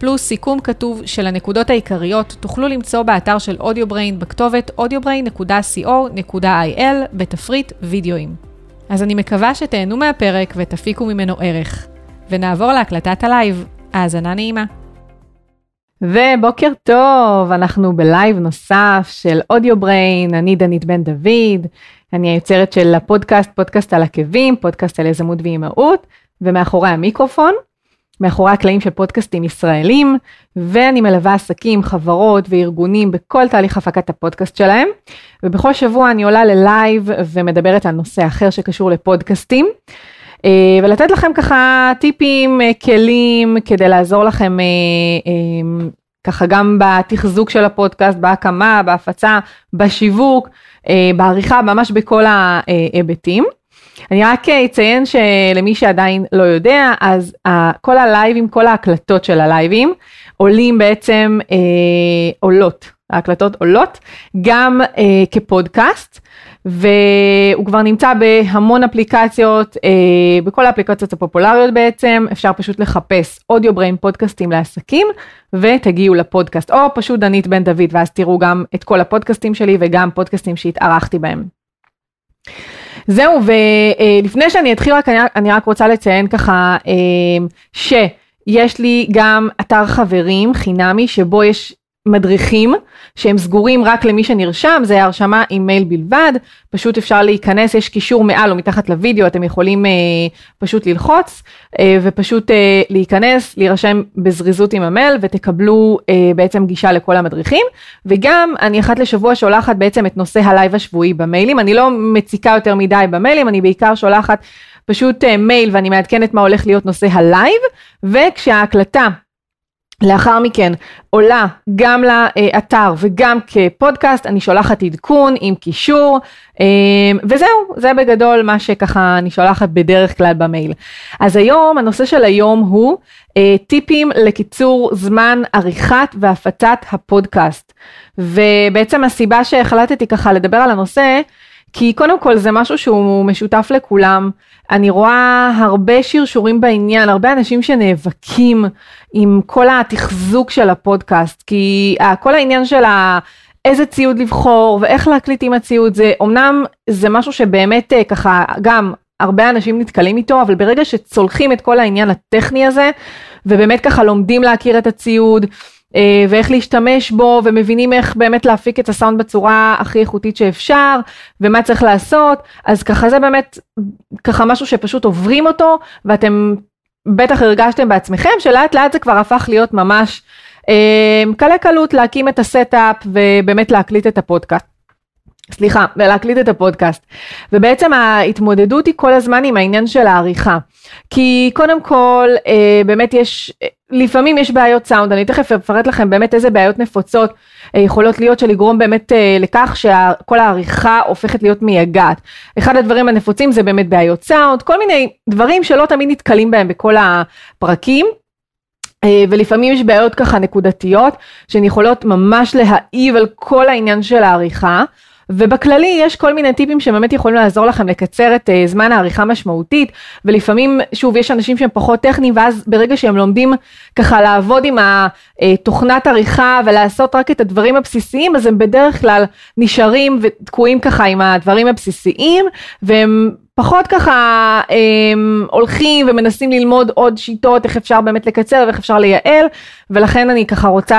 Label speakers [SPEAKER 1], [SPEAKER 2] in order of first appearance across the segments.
[SPEAKER 1] פלוס סיכום כתוב של הנקודות העיקריות, תוכלו למצוא באתר של AudioBrain בכתובת audiobrain.co.il בתפריט וידאוים. אז אני מקווה שתהנו מהפרק ותפיקו ממנו ערך. ונעבור להקלטת הלייב. האזנה נעימה. ובוקר טוב, אנחנו בלייב נוסף של AudioBrain, אני דנית בן דוד, אני היוצרת של הפודקאסט, פודקאסט על עקבים, פודקאסט על יזמות ואימהות, ומאחורי המיקרופון, מאחורי הקלעים של פודקאסטים ישראלים, ואני מלווה עסקים, חברות וארגונים בכל תהליך הפקת הפודקאסט שלהם, ובכל שבוע אני עולה ללייב ומדברת על נושא אחר שקשור לפודקאסטים. אה, ולתת לכם ככה טיפים, אה, כלים, כדי לעזור לכם אה, ככה גם בתחזוק של הפודקאסט, בהקמה, בהפצה, בשיווק, בעריכה, ממש בכל ההיבטים. אני רק אציין שלמי שעדיין לא יודע, אז כל הלייבים, כל ההקלטות של הלייבים, עולים בעצם, אה, עולות, ההקלטות עולות, גם אה, כפודקאסט. והוא כבר נמצא בהמון אפליקציות, אה, בכל האפליקציות הפופולריות בעצם, אפשר פשוט לחפש אודיו בריין פודקאסטים לעסקים ותגיעו לפודקאסט, או פשוט דנית בן דוד ואז תראו גם את כל הפודקאסטים שלי וגם פודקאסטים שהתארחתי בהם. זהו, ולפני שאני אתחיל, רק, אני רק רוצה לציין ככה, אה, שיש לי גם אתר חברים חינמי, שבו יש מדריכים שהם סגורים רק למי שנרשם, זה הרשמה עם מייל בלבד, פשוט אפשר להיכנס, יש קישור מעל או מתחת לוידאו, אתם יכולים אה, פשוט ללחוץ אה, ופשוט אה, להיכנס, להירשם בזריזות עם המייל ותקבלו אה, בעצם גישה לכל המדריכים, וגם אני אחת לשבוע שולחת בעצם את נושא הלייב השבועי במיילים, אני לא מציקה יותר מדי במיילים, אני בעיקר שולחת פשוט אה, מייל ואני מעדכנת מה הולך להיות נושא הלייב, וכשההקלטה לאחר מכן עולה גם לאתר וגם כפודקאסט, אני שולחת עדכון עם קישור, אמ, וזהו, זה בגדול מה שככה אני שולחת בדרך כלל במייל. אז היום, הנושא של היום הוא אה, טיפים לקיצור זמן עריכת והפצת הפודקאסט. ובעצם הסיבה שהחלטתי ככה לדבר על הנושא, כי קודם כל זה משהו שהוא משותף לכולם. אני רואה הרבה שרשורים בעניין, הרבה אנשים שנאבקים עם כל התחזוק של הפודקאסט, כי כל העניין של ה... איזה ציוד לבחור ואיך להקליט עם הציוד זה אמנם זה משהו שבאמת אה, ככה גם הרבה אנשים נתקלים איתו אבל ברגע שצולחים את כל העניין הטכני הזה ובאמת ככה לומדים להכיר את הציוד אה, ואיך להשתמש בו ומבינים איך באמת להפיק את הסאונד בצורה הכי איכותית שאפשר ומה צריך לעשות אז ככה זה באמת ככה משהו שפשוט עוברים אותו ואתם בטח הרגשתם בעצמכם שלאט לאט זה כבר הפך להיות ממש אה, קלה קלות להקים את ה setup ובאמת להקליט את הפודקאסט. סליחה, ולהקליט את הפודקאסט. ובעצם ההתמודדות היא כל הזמן עם העניין של העריכה. כי קודם כל, אה, באמת יש, לפעמים יש בעיות סאונד, אני תכף אפרט לכם באמת איזה בעיות נפוצות אה, יכולות להיות של לגרום באמת אה, לכך שכל העריכה הופכת להיות מייגעת. אחד הדברים הנפוצים זה באמת בעיות סאונד, כל מיני דברים שלא תמיד נתקלים בהם בכל הפרקים. אה, ולפעמים יש בעיות ככה נקודתיות שהן יכולות ממש להעיב על כל העניין של העריכה. ובכללי יש כל מיני טיפים שבאמת יכולים לעזור לכם לקצר את uh, זמן העריכה משמעותית, ולפעמים, שוב, יש אנשים שהם פחות טכניים, ואז ברגע שהם לומדים ככה לעבוד עם התוכנת עריכה ולעשות רק את הדברים הבסיסיים, אז הם בדרך כלל נשארים ותקועים ככה עם הדברים הבסיסיים, והם פחות ככה הם, הולכים ומנסים ללמוד עוד שיטות איך אפשר באמת לקצר ואיך אפשר לייעל ולכן אני ככה רוצה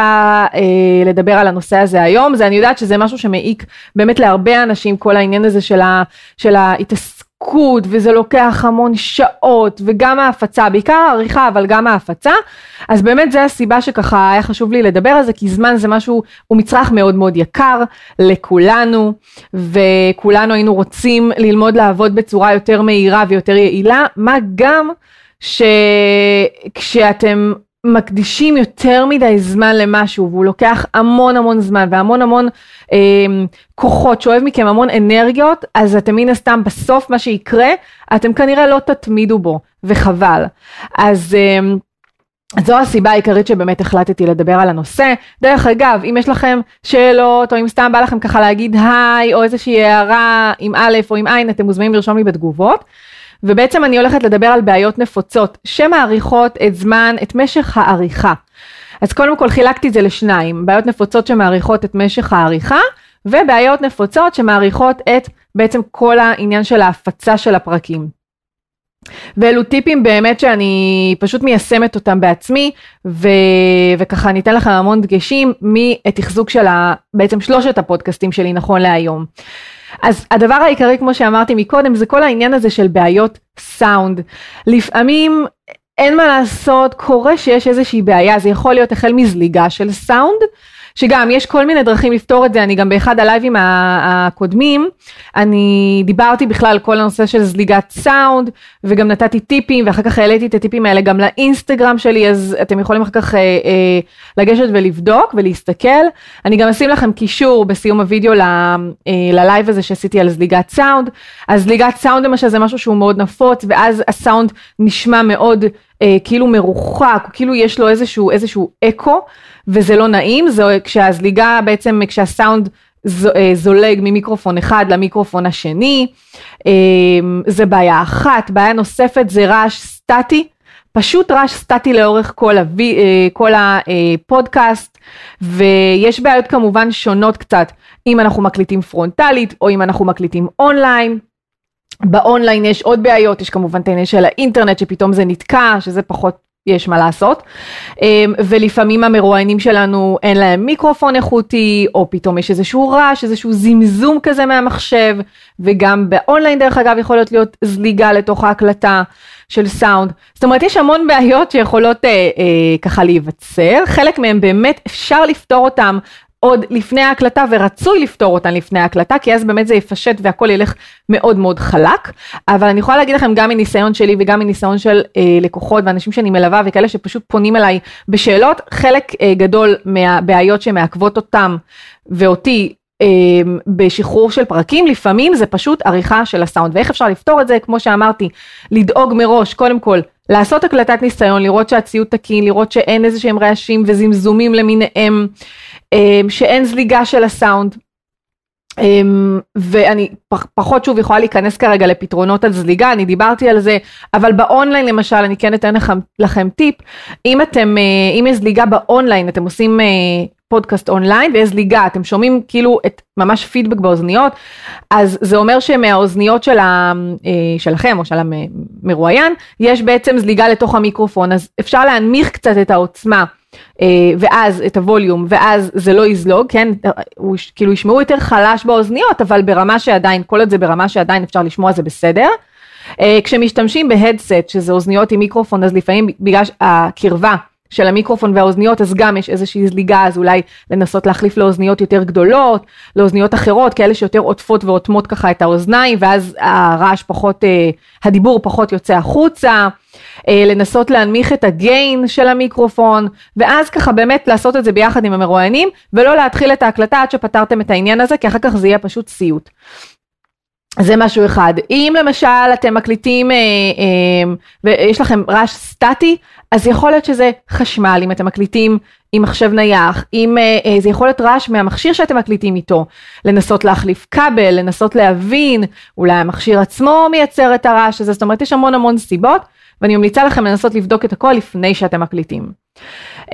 [SPEAKER 1] אה, לדבר על הנושא הזה היום. זה אני יודעת שזה משהו שמעיק באמת להרבה אנשים כל העניין הזה של, ה, של ההתעסקות התעסקות וזה לוקח המון שעות וגם ההפצה, בעיקר העריכה אבל גם ההפצה, אז באמת זה הסיבה שככה היה חשוב לי לדבר על זה כי זמן זה משהו, הוא מצרך מאוד מאוד יקר לכולנו וכולנו היינו רוצים ללמוד לעבוד בצורה יותר מהירה ויותר יעילה, מה גם שכשאתם מקדישים יותר מדי זמן למשהו והוא לוקח המון המון זמן והמון המון אה, כוחות, שואב מכם המון אנרגיות, אז אתם מן הסתם בסוף מה שיקרה, אתם כנראה לא תתמידו בו, וחבל. אז אה, זו הסיבה העיקרית שבאמת החלטתי לדבר על הנושא. דרך אגב, אם יש לכם שאלות, או אם סתם בא לכם ככה להגיד היי, או איזושהי הערה עם א' או עם ע', אתם מוזמנים לרשום לי בתגובות. ובעצם אני הולכת לדבר על בעיות נפוצות שמעריכות את זמן, את משך העריכה. אז קודם כל חילקתי את זה לשניים, בעיות נפוצות שמעריכות את משך העריכה, ובעיות נפוצות שמעריכות את בעצם כל העניין של ההפצה של הפרקים. ואלו טיפים באמת שאני פשוט מיישמת אותם בעצמי ו... וככה אני אתן לכם המון דגשים מתחזוק של ה... בעצם שלושת הפודקאסטים שלי נכון להיום. אז הדבר העיקרי כמו שאמרתי מקודם זה כל העניין הזה של בעיות סאונד. לפעמים אין מה לעשות קורה שיש איזושהי בעיה זה יכול להיות החל מזליגה של סאונד שגם יש כל מיני דרכים לפתור את זה, אני גם באחד הלייבים הקודמים, אני דיברתי בכלל על כל הנושא של זליגת סאונד, וגם נתתי טיפים, ואחר כך העליתי את הטיפים האלה גם לאינסטגרם שלי, אז אתם יכולים אחר כך אה, אה, לגשת ולבדוק ולהסתכל. אני גם אשים לכם קישור בסיום הוידאו ל, אה, ללייב הזה שעשיתי על זליגת סאונד. אז זליגת סאונד למשל זה משהו שהוא מאוד נפוץ, ואז הסאונד נשמע מאוד אה, כאילו מרוחק, כאילו יש לו איזשהו, איזשהו אקו. וזה לא נעים, זה כשהזליגה בעצם, כשהסאונד אה, זולג ממיקרופון אחד למיקרופון השני, אה, זה בעיה אחת, בעיה נוספת זה רעש סטטי, פשוט רעש סטטי לאורך כל, הווי, אה, כל הפודקאסט, ויש בעיות כמובן שונות קצת, אם אנחנו מקליטים פרונטלית או אם אנחנו מקליטים אונליין. באונליין יש עוד בעיות, יש כמובן את העניין של האינטרנט שפתאום זה נתקע, שזה פחות יש מה לעשות. אמ, ולפעמים המרואיינים שלנו אין להם מיקרופון איכותי, או פתאום יש איזשהו רעש, איזשהו זמזום כזה מהמחשב, וגם באונליין דרך אגב יכול להיות זליגה לתוך ההקלטה של סאונד. זאת אומרת יש המון בעיות שיכולות אה, אה, ככה להיווצר, חלק מהם באמת אפשר לפתור אותם עוד לפני ההקלטה ורצוי לפתור אותן לפני ההקלטה כי אז באמת זה יפשט והכל ילך מאוד מאוד חלק. אבל אני יכולה להגיד לכם גם מניסיון שלי וגם מניסיון של אה, לקוחות ואנשים שאני מלווה וכאלה שפשוט פונים אליי בשאלות חלק אה, גדול מהבעיות שמעכבות אותם ואותי בשחרור של פרקים לפעמים זה פשוט עריכה של הסאונד. ואיך אפשר לפתור את זה? כמו שאמרתי לדאוג מראש קודם כל לעשות הקלטת ניסיון לראות שהציוד תקין לראות שאין איזה שהם רעשים וזמזומים למיניהם אמ, שאין זליגה של הסאונד. אמ, ואני פחות שוב יכולה להיכנס כרגע לפתרונות על זליגה, אני דיברתי על זה, אבל באונליין למשל אני כן אתן לכם, לכם טיפ, אם אתם, אה, אם יש זליגה באונליין, אתם עושים אה, פודקאסט אונליין ויש זליגה, אתם שומעים כאילו את ממש פידבק באוזניות, אז זה אומר שמהאוזניות של ה, אה, שלכם או של המרואיין, יש בעצם זליגה לתוך המיקרופון, אז אפשר להנמיך קצת את העוצמה. אה, ואז את הווליום, ואז זה לא יזלוג, כן, הוא, כאילו ישמעו יותר חלש באוזניות, אבל ברמה שעדיין, כל עוד זה ברמה שעדיין אפשר לשמוע זה בסדר. אה, כשמשתמשים בהדסט, שזה אוזניות עם מיקרופון, אז לפעמים בגלל הקרבה של המיקרופון והאוזניות, אז גם יש איזושהי זליגה, אז אולי לנסות להחליף לאוזניות יותר גדולות, לאוזניות אחרות, כאלה שיותר עוטפות ואוטמות ככה את האוזניים, ואז הרעש פחות, אה, הדיבור פחות יוצא החוצה. אה, לנסות להנמיך את הגיין של המיקרופון, ואז ככה באמת לעשות את זה ביחד עם המרואיינים, ולא להתחיל את ההקלטה עד שפתרתם את העניין הזה, כי אחר כך זה יהיה פשוט סיוט. זה משהו אחד. אם למשל אתם מקליטים אה, אה, ויש לכם רעש סטטי, אז יכול להיות שזה חשמל, אם אתם מקליטים עם מחשב נייח, אם אה, אה, זה יכול להיות רעש מהמכשיר שאתם מקליטים איתו, לנסות להחליף כבל, לנסות להבין, אולי המכשיר עצמו מייצר את הרעש הזה, זאת אומרת יש המון המון סיבות. ואני ממליצה לכם לנסות לבדוק את הכל לפני שאתם מקליטים. Um,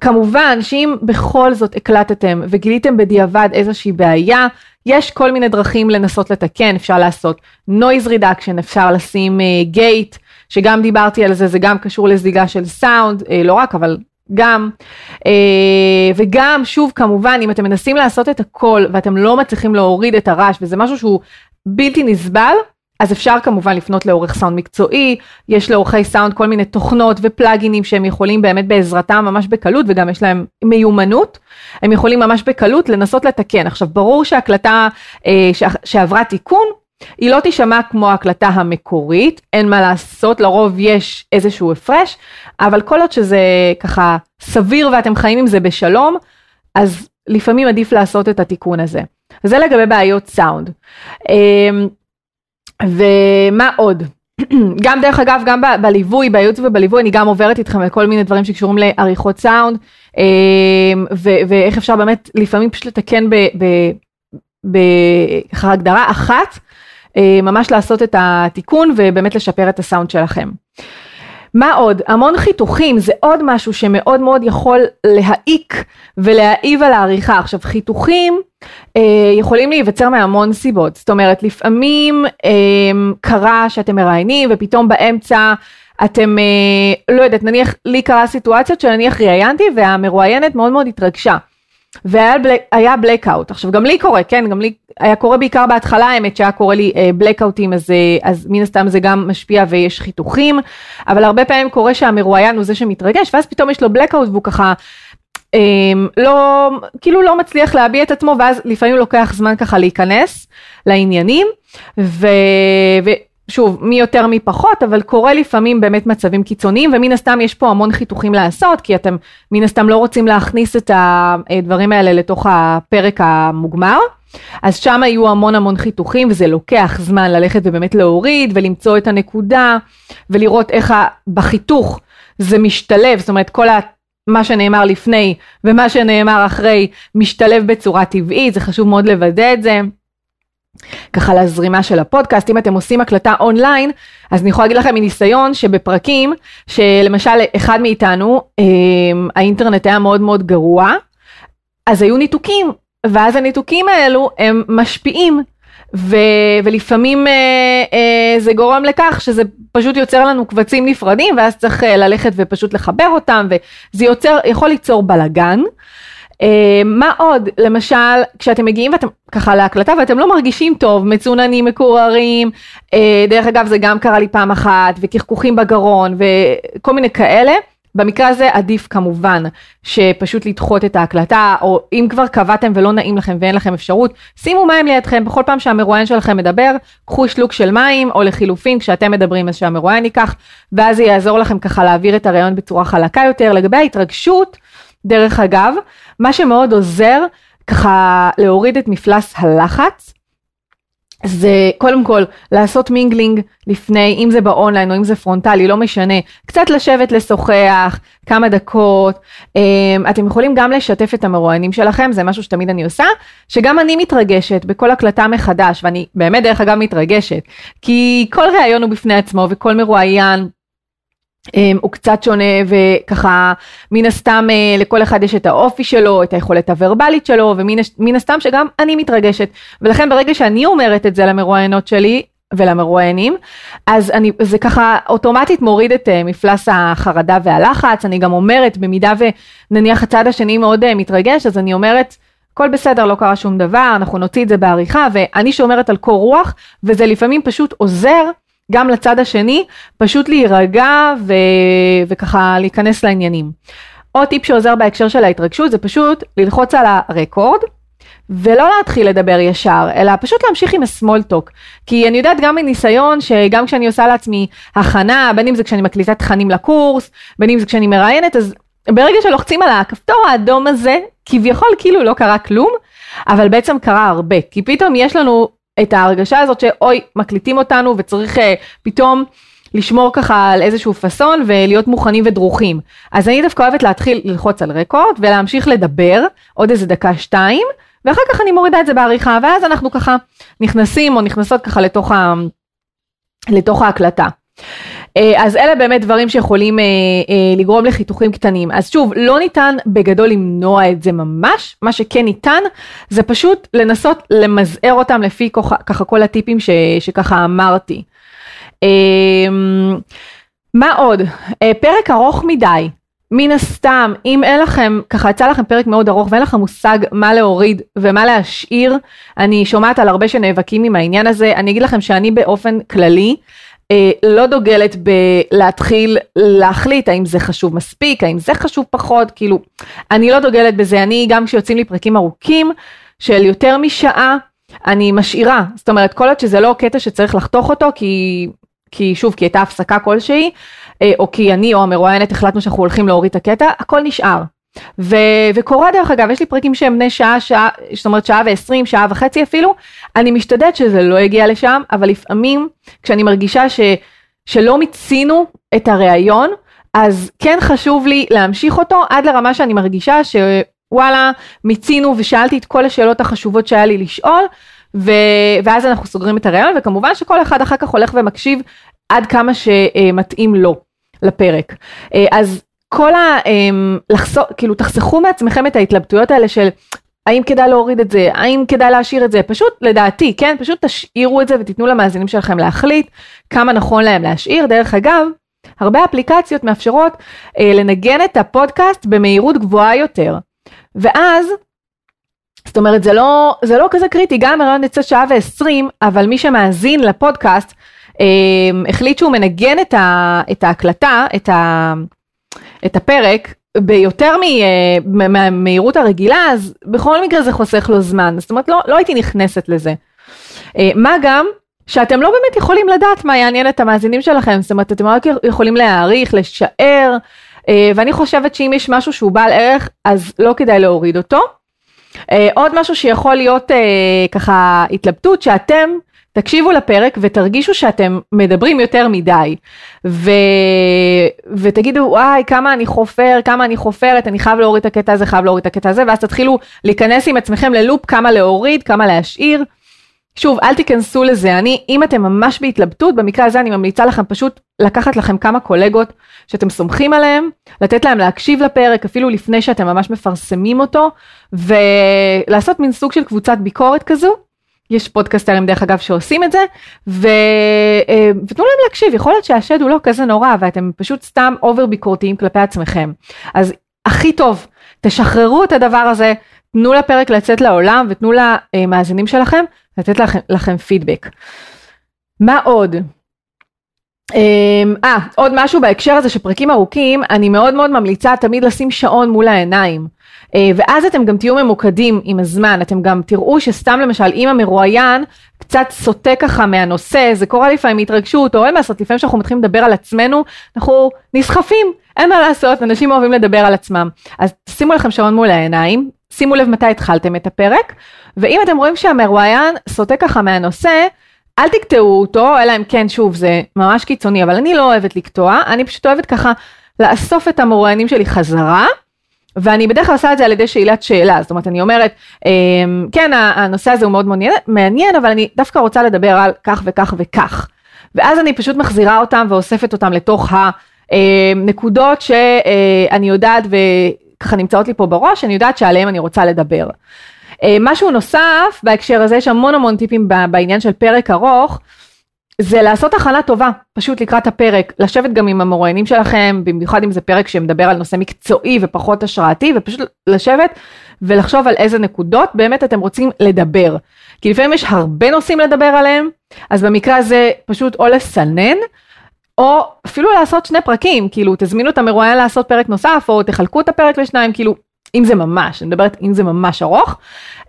[SPEAKER 1] כמובן שאם בכל זאת הקלטתם וגיליתם בדיעבד איזושהי בעיה, יש כל מיני דרכים לנסות לתקן, אפשר לעשות noise reduction, אפשר לשים גייט, uh, שגם דיברתי על זה, זה גם קשור לזליגה של סאונד, uh, לא רק, אבל גם, uh, וגם שוב כמובן אם אתם מנסים לעשות את הכל ואתם לא מצליחים להוריד את הרעש וזה משהו שהוא בלתי נסבל, אז אפשר כמובן לפנות לעורך סאונד מקצועי, יש לעורכי סאונד כל מיני תוכנות ופלאגינים שהם יכולים באמת בעזרתם ממש בקלות וגם יש להם מיומנות, הם יכולים ממש בקלות לנסות לתקן. עכשיו ברור שהקלטה אה, שעברה תיקון, היא לא תישמע כמו ההקלטה המקורית, אין מה לעשות, לרוב יש איזשהו הפרש, אבל כל עוד שזה ככה סביר ואתם חיים עם זה בשלום, אז לפעמים עדיף לעשות את התיקון הזה. זה לגבי בעיות סאונד. אמ, ומה עוד? גם דרך אגב, גם בליווי, בייעוץ ובליווי, אני גם עוברת איתכם על כל מיני דברים שקשורים לעריכות סאונד, אמ, ואיך אפשר באמת לפעמים פשוט לתקן בהגדרה אחת, אה, ממש לעשות את התיקון ובאמת לשפר את הסאונד שלכם. מה עוד? המון חיתוכים זה עוד משהו שמאוד מאוד יכול להעיק ולהעיב על העריכה. עכשיו חיתוכים יכולים להיווצר מהמון סיבות, זאת אומרת לפעמים אה, קרה שאתם מראיינים ופתאום באמצע אתם, אה, לא יודעת, נניח לי קרה סיטואציות שנניח ראיינתי והמרואיינת מאוד מאוד התרגשה. והיה בלקאוט, עכשיו גם לי קורה, כן, גם לי היה קורה בעיקר בהתחלה האמת שהיה קורה לי בלקאוטים אז, אז מן הסתם זה גם משפיע ויש חיתוכים, אבל הרבה פעמים קורה שהמרואיין הוא זה שמתרגש ואז פתאום יש לו בלקאוט והוא ככה לא, כאילו לא מצליח להביע את עצמו ואז לפעמים לוקח זמן ככה להיכנס לעניינים ו, ו, שוב, מי יותר מי פחות, אבל קורה לפעמים באמת מצבים קיצוניים, ומן הסתם יש פה המון חיתוכים לעשות, כי אתם מן הסתם לא רוצים להכניס את הדברים האלה לתוך הפרק המוגמר. אז שם היו המון המון חיתוכים, וזה לוקח זמן ללכת ובאמת להוריד ולמצוא את הנקודה, ולראות איך בחיתוך זה משתלב, זאת אומרת כל. מה שנאמר לפני ומה שנאמר אחרי משתלב בצורה טבעית, זה חשוב מאוד לוודא את זה. ככה לזרימה של הפודקאסט, אם אתם עושים הקלטה אונליין, אז אני יכולה להגיד לכם מניסיון שבפרקים, שלמשל אחד מאיתנו, אה, האינטרנט היה מאוד מאוד גרוע, אז היו ניתוקים, ואז הניתוקים האלו הם משפיעים, ו, ולפעמים אה, אה, זה גורם לכך שזה פשוט יוצר לנו קבצים נפרדים, ואז צריך אה, ללכת ופשוט לחבר אותם, וזה יוצר, יכול ליצור בלאגן. אה, מה עוד? למשל, כשאתם מגיעים ואתם ככה להקלטה ואתם לא מרגישים טוב, מצוננים, מקוררים, אה, דרך אגב זה גם קרה לי פעם אחת, וקחקוחים בגרון וכל מיני כאלה. במקרה הזה עדיף כמובן שפשוט לדחות את ההקלטה, או אם כבר קבעתם ולא נעים לכם ואין לכם אפשרות, שימו מים לידכם, בכל פעם שהמרואיין שלכם מדבר, קחו שלוק של מים, או לחילופין כשאתם מדברים אז שהמרואיין ייקח, ואז זה יעזור לכם ככה להעביר את הרעיון בצורה חלקה יותר. לגבי ההתרגשות, דרך אגב, מה שמאוד עוזר ככה להוריד את מפלס הלחץ, זה קודם כל לעשות מינגלינג לפני, אם זה באונליין או אם זה פרונטלי, לא משנה, קצת לשבת לשוחח, כמה דקות, אמ, אתם יכולים גם לשתף את המרואיינים שלכם, זה משהו שתמיד אני עושה, שגם אני מתרגשת בכל הקלטה מחדש, ואני באמת דרך אגב מתרגשת, כי כל ראיון הוא בפני עצמו וכל מרואיין הוא קצת שונה וככה מן הסתם אה, לכל אחד יש את האופי שלו, את היכולת הוורבלית שלו ומן הסתם שגם אני מתרגשת. ולכן ברגע שאני אומרת את זה למרואיינות שלי ולמרואיינים אז אני זה ככה אוטומטית מוריד את uh, מפלס החרדה והלחץ. אני גם אומרת במידה ונניח הצד השני מאוד uh, מתרגש אז אני אומרת הכל בסדר לא קרה שום דבר אנחנו נוציא את זה בעריכה. ואני שומרת על קור רוח וזה לפעמים פשוט עוזר גם לצד השני, פשוט להירגע ו... וככה להיכנס לעניינים. עוד טיפ שעוזר בהקשר של ההתרגשות זה פשוט ללחוץ על הרקורד ולא להתחיל לדבר ישר, אלא פשוט להמשיך עם הסמול טוק. כי אני יודעת גם מניסיון שגם כשאני עושה לעצמי הכנה, בין אם זה כשאני מקליטה תכנים לקורס, בין אם זה כשאני מראיינת, אז ברגע שלוחצים על הכפתור האדום הזה, כביכול כאילו לא קרה כלום, אבל בעצם קרה הרבה. כי פתאום יש לנו את ההרגשה הזאת שאוי, מקליטים אותנו וצריך uh, פתאום לשמור ככה על איזשהו פאסון ולהיות מוכנים ודרוכים. אז אני דווקא אוהבת להתחיל ללחוץ על רקורד ולהמשיך לדבר עוד איזה דקה שתיים, ואחר כך אני מורידה את זה בעריכה, ואז אנחנו ככה נכנסים או נכנסות ככה לתוך, ה... לתוך ההקלטה. אה, אז אלה באמת דברים שיכולים אה, אה, לגרום לחיתוכים קטנים. אז שוב, לא ניתן בגדול למנוע את זה ממש, מה שכן ניתן זה פשוט לנסות למזער אותם לפי ככה, ככה כל הטיפים ש, שככה אמרתי. מה עוד? פרק ארוך מדי. מן הסתם, אם אין לכם, ככה יצא לכם פרק מאוד ארוך ואין לכם מושג מה להוריד ומה להשאיר, אני שומעת על הרבה שנאבקים עם העניין הזה, אני אגיד לכם שאני באופן כללי, לא דוגלת בלהתחיל להחליט האם זה חשוב מספיק, האם זה חשוב פחות, כאילו, אני לא דוגלת בזה, אני גם כשיוצאים לי פרקים ארוכים של יותר משעה, אני משאירה, זאת אומרת כל עוד שזה לא קטע שצריך לחתוך אותו כי, כי שוב, כי הייתה הפסקה כלשהי, אה, או כי אני או המרואיינת החלטנו שאנחנו הולכים להוריד את הקטע, הכל נשאר. ו- וקורה דרך אגב, יש לי פרקים שהם בני שעה, שעה, זאת אומרת שעה ועשרים, שעה וחצי אפילו, אני משתדלת שזה לא יגיע לשם, אבל לפעמים כשאני מרגישה ש- שלא מיצינו את הראיון, אז כן חשוב לי להמשיך אותו עד לרמה שאני מרגישה שוואלה, מיצינו ושאלתי את כל השאלות החשובות שהיה לי לשאול, ו- ואז אנחנו סוגרים את הראיון, וכמובן שכל אחד אחר כך הולך ומקשיב עד כמה שמתאים לו לפרק. אז כל ה... לחסוך, כאילו תחסכו מעצמכם את ההתלבטויות האלה של האם כדאי להוריד את זה, האם כדאי להשאיר את זה, פשוט לדעתי, כן, פשוט תשאירו את זה ותיתנו למאזינים שלכם להחליט כמה נכון להם להשאיר. דרך אגב, הרבה אפליקציות מאפשרות אה, לנגן את הפודקאסט במהירות גבוהה יותר. ואז, זאת אומרת, זה לא, זה לא כזה קריטי, גם הרעיון יצא שעה ועשרים, אבל מי שמאזין לפודקאסט, אה, החליט שהוא מנגן את, ה, את ההקלטה, את, ה, את הפרק, ביותר מהמהירות הרגילה, אז בכל מקרה זה חוסך לו זמן. זאת אומרת, לא, לא הייתי נכנסת לזה. אה, מה גם שאתם לא באמת יכולים לדעת מה יעניין את המאזינים שלכם, זאת אומרת, אתם רק יכולים להעריך, לשער, אה, ואני חושבת שאם יש משהו שהוא בעל ערך, אז לא כדאי להוריד אותו. אה, עוד משהו שיכול להיות ככה התלבטות, שאתם תקשיבו לפרק ותרגישו שאתם מדברים יותר מדי. ו... ותגידו, וואי, כמה אני חופר, כמה אני חופרת, אני חייב להוריד את הקטע הזה, חייב להוריד את הקטע הזה, ואז תתחילו להיכנס עם עצמכם ללופ, כמה להוריד, כמה להשאיר. שוב, אל תיכנסו לזה, אני, אם אתם ממש בהתלבטות, במקרה הזה אני ממליצה לכם פשוט לקחת לכם כמה קולגות שאתם סומכים עליהם, לתת להם להקשיב לפרק אפילו לפני שאתם ממש מפרסמים אותו, ולעשות מין סוג של קבוצת ביקורת כזו, יש פודקאסטרים דרך אגב שעושים את זה, ו... אה, ותנו להם להקשיב, יכול להיות שהשד הוא לא כזה נורא ואתם פשוט סתם over ביקורתיים כלפי עצמכם. אז הכי טוב, תשחררו את הדבר הזה, תנו לפרק לצאת לעולם ותנו למאזינים שלכם לתת לכם, לכם פידבק. מה עוד? אמ, אה, עוד משהו בהקשר הזה של פרקים ארוכים, אני מאוד מאוד ממליצה תמיד לשים שעון מול העיניים. אה, ואז אתם גם תהיו ממוקדים עם הזמן, אתם גם תראו שסתם למשל אם המרואיין קצת סוטה ככה מהנושא, זה קורה לפעמים מהתרגשות, או אין מה לעשות, לפעמים כשאנחנו מתחילים לדבר על עצמנו, אנחנו נסחפים, אין מה לעשות, אנשים אוהבים לדבר על עצמם. אז שימו לכם שעון מול העיניים, שימו לב מתי התחלתם את הפרק, ואם אתם רואים שהמרואיין סוטה ככה מהנושא, אל תקטעו אותו, אלא אם כן, שוב, זה ממש קיצוני, אבל אני לא אוהבת לקטוע, אני פשוט אוהבת ככה לאסוף את המרואיינים שלי חזרה. ואני בדרך כלל עושה את זה על ידי שאלת שאלה, זאת אומרת אני אומרת, אמ, כן הנושא הזה הוא מאוד מעניין, אבל אני דווקא רוצה לדבר על כך וכך וכך. ואז אני פשוט מחזירה אותם ואוספת אותם לתוך הנקודות שאני יודעת וככה נמצאות לי פה בראש, אני יודעת שעליהם אני רוצה לדבר. אה, משהו נוסף בהקשר הזה, יש המון המון טיפים בעניין של פרק ארוך, זה לעשות הכנה טובה, פשוט לקראת הפרק, לשבת גם עם המרואיינים שלכם, במיוחד אם זה פרק שמדבר על נושא מקצועי ופחות השראתי, ופשוט לשבת ולחשוב על איזה נקודות באמת אתם רוצים לדבר. כי לפעמים יש הרבה נושאים לדבר עליהם, אז במקרה הזה פשוט או לסנן, או אפילו לעשות שני פרקים, כאילו תזמינו את המרואיין לעשות פרק נוסף, או תחלקו את הפרק לשניים, כאילו אם זה ממש, אני מדברת אם זה ממש ארוך,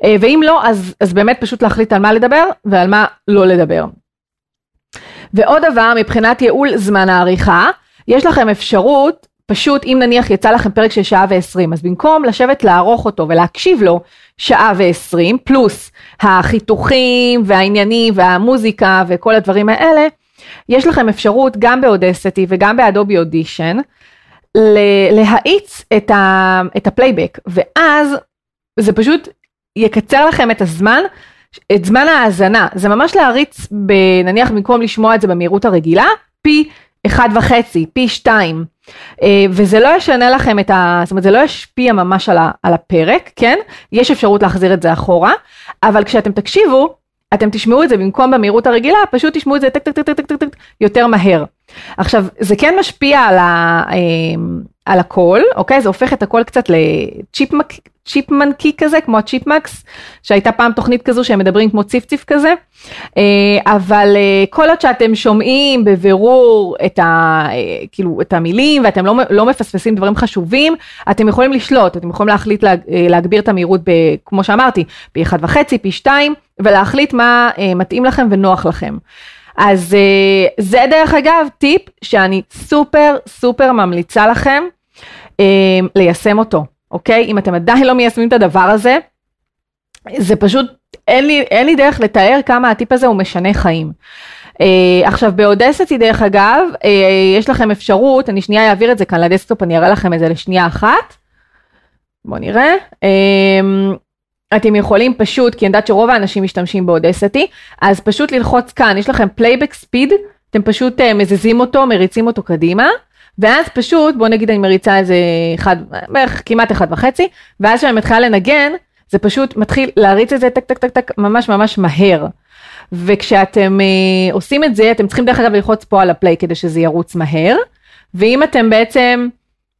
[SPEAKER 1] אה, ואם לא, אז, אז באמת פשוט להחליט על מה לדבר ועל מה לא לדבר. ועוד דבר, מבחינת ייעול זמן העריכה, יש לכם אפשרות, פשוט אם נניח יצא לכם פרק של שעה ועשרים, אז במקום לשבת לערוך אותו ולהקשיב לו שעה ועשרים, פלוס החיתוכים והעניינים והמוזיקה וכל הדברים האלה, יש לכם אפשרות גם באודסטי וגם באדובי אודישן, להאיץ את, ה, את ה playback, ואז זה פשוט יקצר לכם את הזמן את זמן ההאזנה, זה ממש להריץ, נניח במקום לשמוע את זה במהירות הרגילה, פי אחד וחצי, פי שתיים. אה, וזה לא ישנה לכם את ה... זאת אומרת, זה לא ישפיע ממש על, ה, על הפרק, כן? יש אפשרות להחזיר את זה אחורה, אבל כשאתם תקשיבו, אתם תשמעו את זה במקום במהירות הרגילה, פשוט תשמעו את זה טק טק טק טק טק טק יותר מהר. עכשיו, זה כן משפיע על, ה, אה, על הכל, אוקיי? זה הופך את הכל קצת לצ'יפמנקי כזה, כמו הצ'יפמקס, שהייתה פעם תוכנית כזו שהם מדברים כמו ציפציף כזה, אה, אבל אה, כל עוד שאתם שומעים בבירור את, ה, אה, כאילו, את המילים ואתם לא, לא מפספסים דברים חשובים, אתם יכולים לשלוט, אתם יכולים להחליט לה, להגביר את המהירות, ב, כמו שאמרתי, פי אחד וחצי, פי שתיים, ולהחליט מה מתאים לכם ונוח לכם. אז זה דרך אגב טיפ שאני סופר סופר ממליצה לכם. אה, ליישם אותו, אוקיי? אם אתם עדיין לא מיישמים את הדבר הזה, זה פשוט, אין לי, אין לי דרך לתאר כמה הטיפ הזה הוא משנה חיים. Uh, עכשיו ב Audacity דרך אגב, uh, יש לכם אפשרות, אני שנייה אעביר את זה כאן לדסקטופ, אני אראה לכם את זה לשנייה אחת. בואו נראה. Uh, אתם יכולים פשוט, כי אני יודעת שרוב האנשים משתמשים ב Audacity, אז פשוט ללחוץ כאן, יש לכם playback speed, אתם פשוט uh, מזיזים אותו, מריצים אותו קדימה. ואז פשוט, בוא נגיד אני מריצה איזה אחד, בערך כמעט אחד וחצי, ואז כשאני מתחילה לנגן, זה פשוט מתחיל להריץ את זה טק טק טק טק ממש ממש מהר. וכשאתם אה, עושים את זה, אתם צריכים דרך אגב ללחוץ פה על ה play כדי שזה ירוץ מהר, ואם אתם בעצם,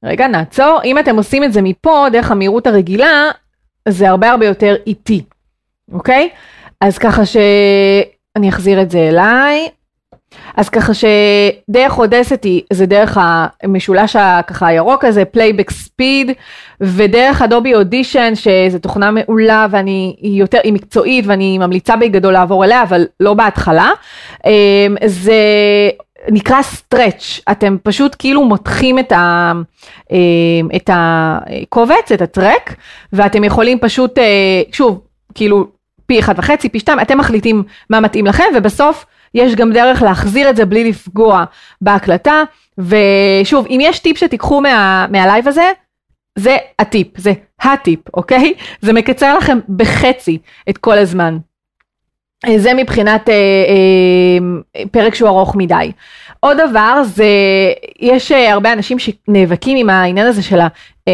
[SPEAKER 1] רגע נעצור, אם אתם עושים את זה מפה, דרך המהירות הרגילה, זה הרבה הרבה יותר איטי, אוקיי? אז ככה שאני אחזיר את זה אליי, אז ככה שדרך Audacity זה דרך המשולש הככה הירוק הזה, playback speed, ודרך Adobe Audition שזו תוכנה מעולה ואני, יותר, היא מקצועית ואני ממליצה בגדול לעבור אליה, אבל לא בהתחלה. אמ, זה נקרא stretch, אתם פשוט כאילו מותחים את, ה, אמ, את הקובץ, את ה track, ואתם יכולים פשוט, אה, שוב, כאילו פי אחד וחצי, פי שתיים, אתם מחליטים מה מתאים לכם, ובסוף יש גם דרך להחזיר את זה בלי לפגוע בהקלטה, ושוב, אם יש טיפ שתיקחו מה, מהלייב הזה, זה הטיפ, זה הטיפ, אוקיי? זה מקצר לכם בחצי את כל הזמן. זה מבחינת אה, אה, פרק שהוא ארוך מדי. עוד דבר זה, יש אה, הרבה אנשים שנאבקים עם העניין הזה של ה... אה,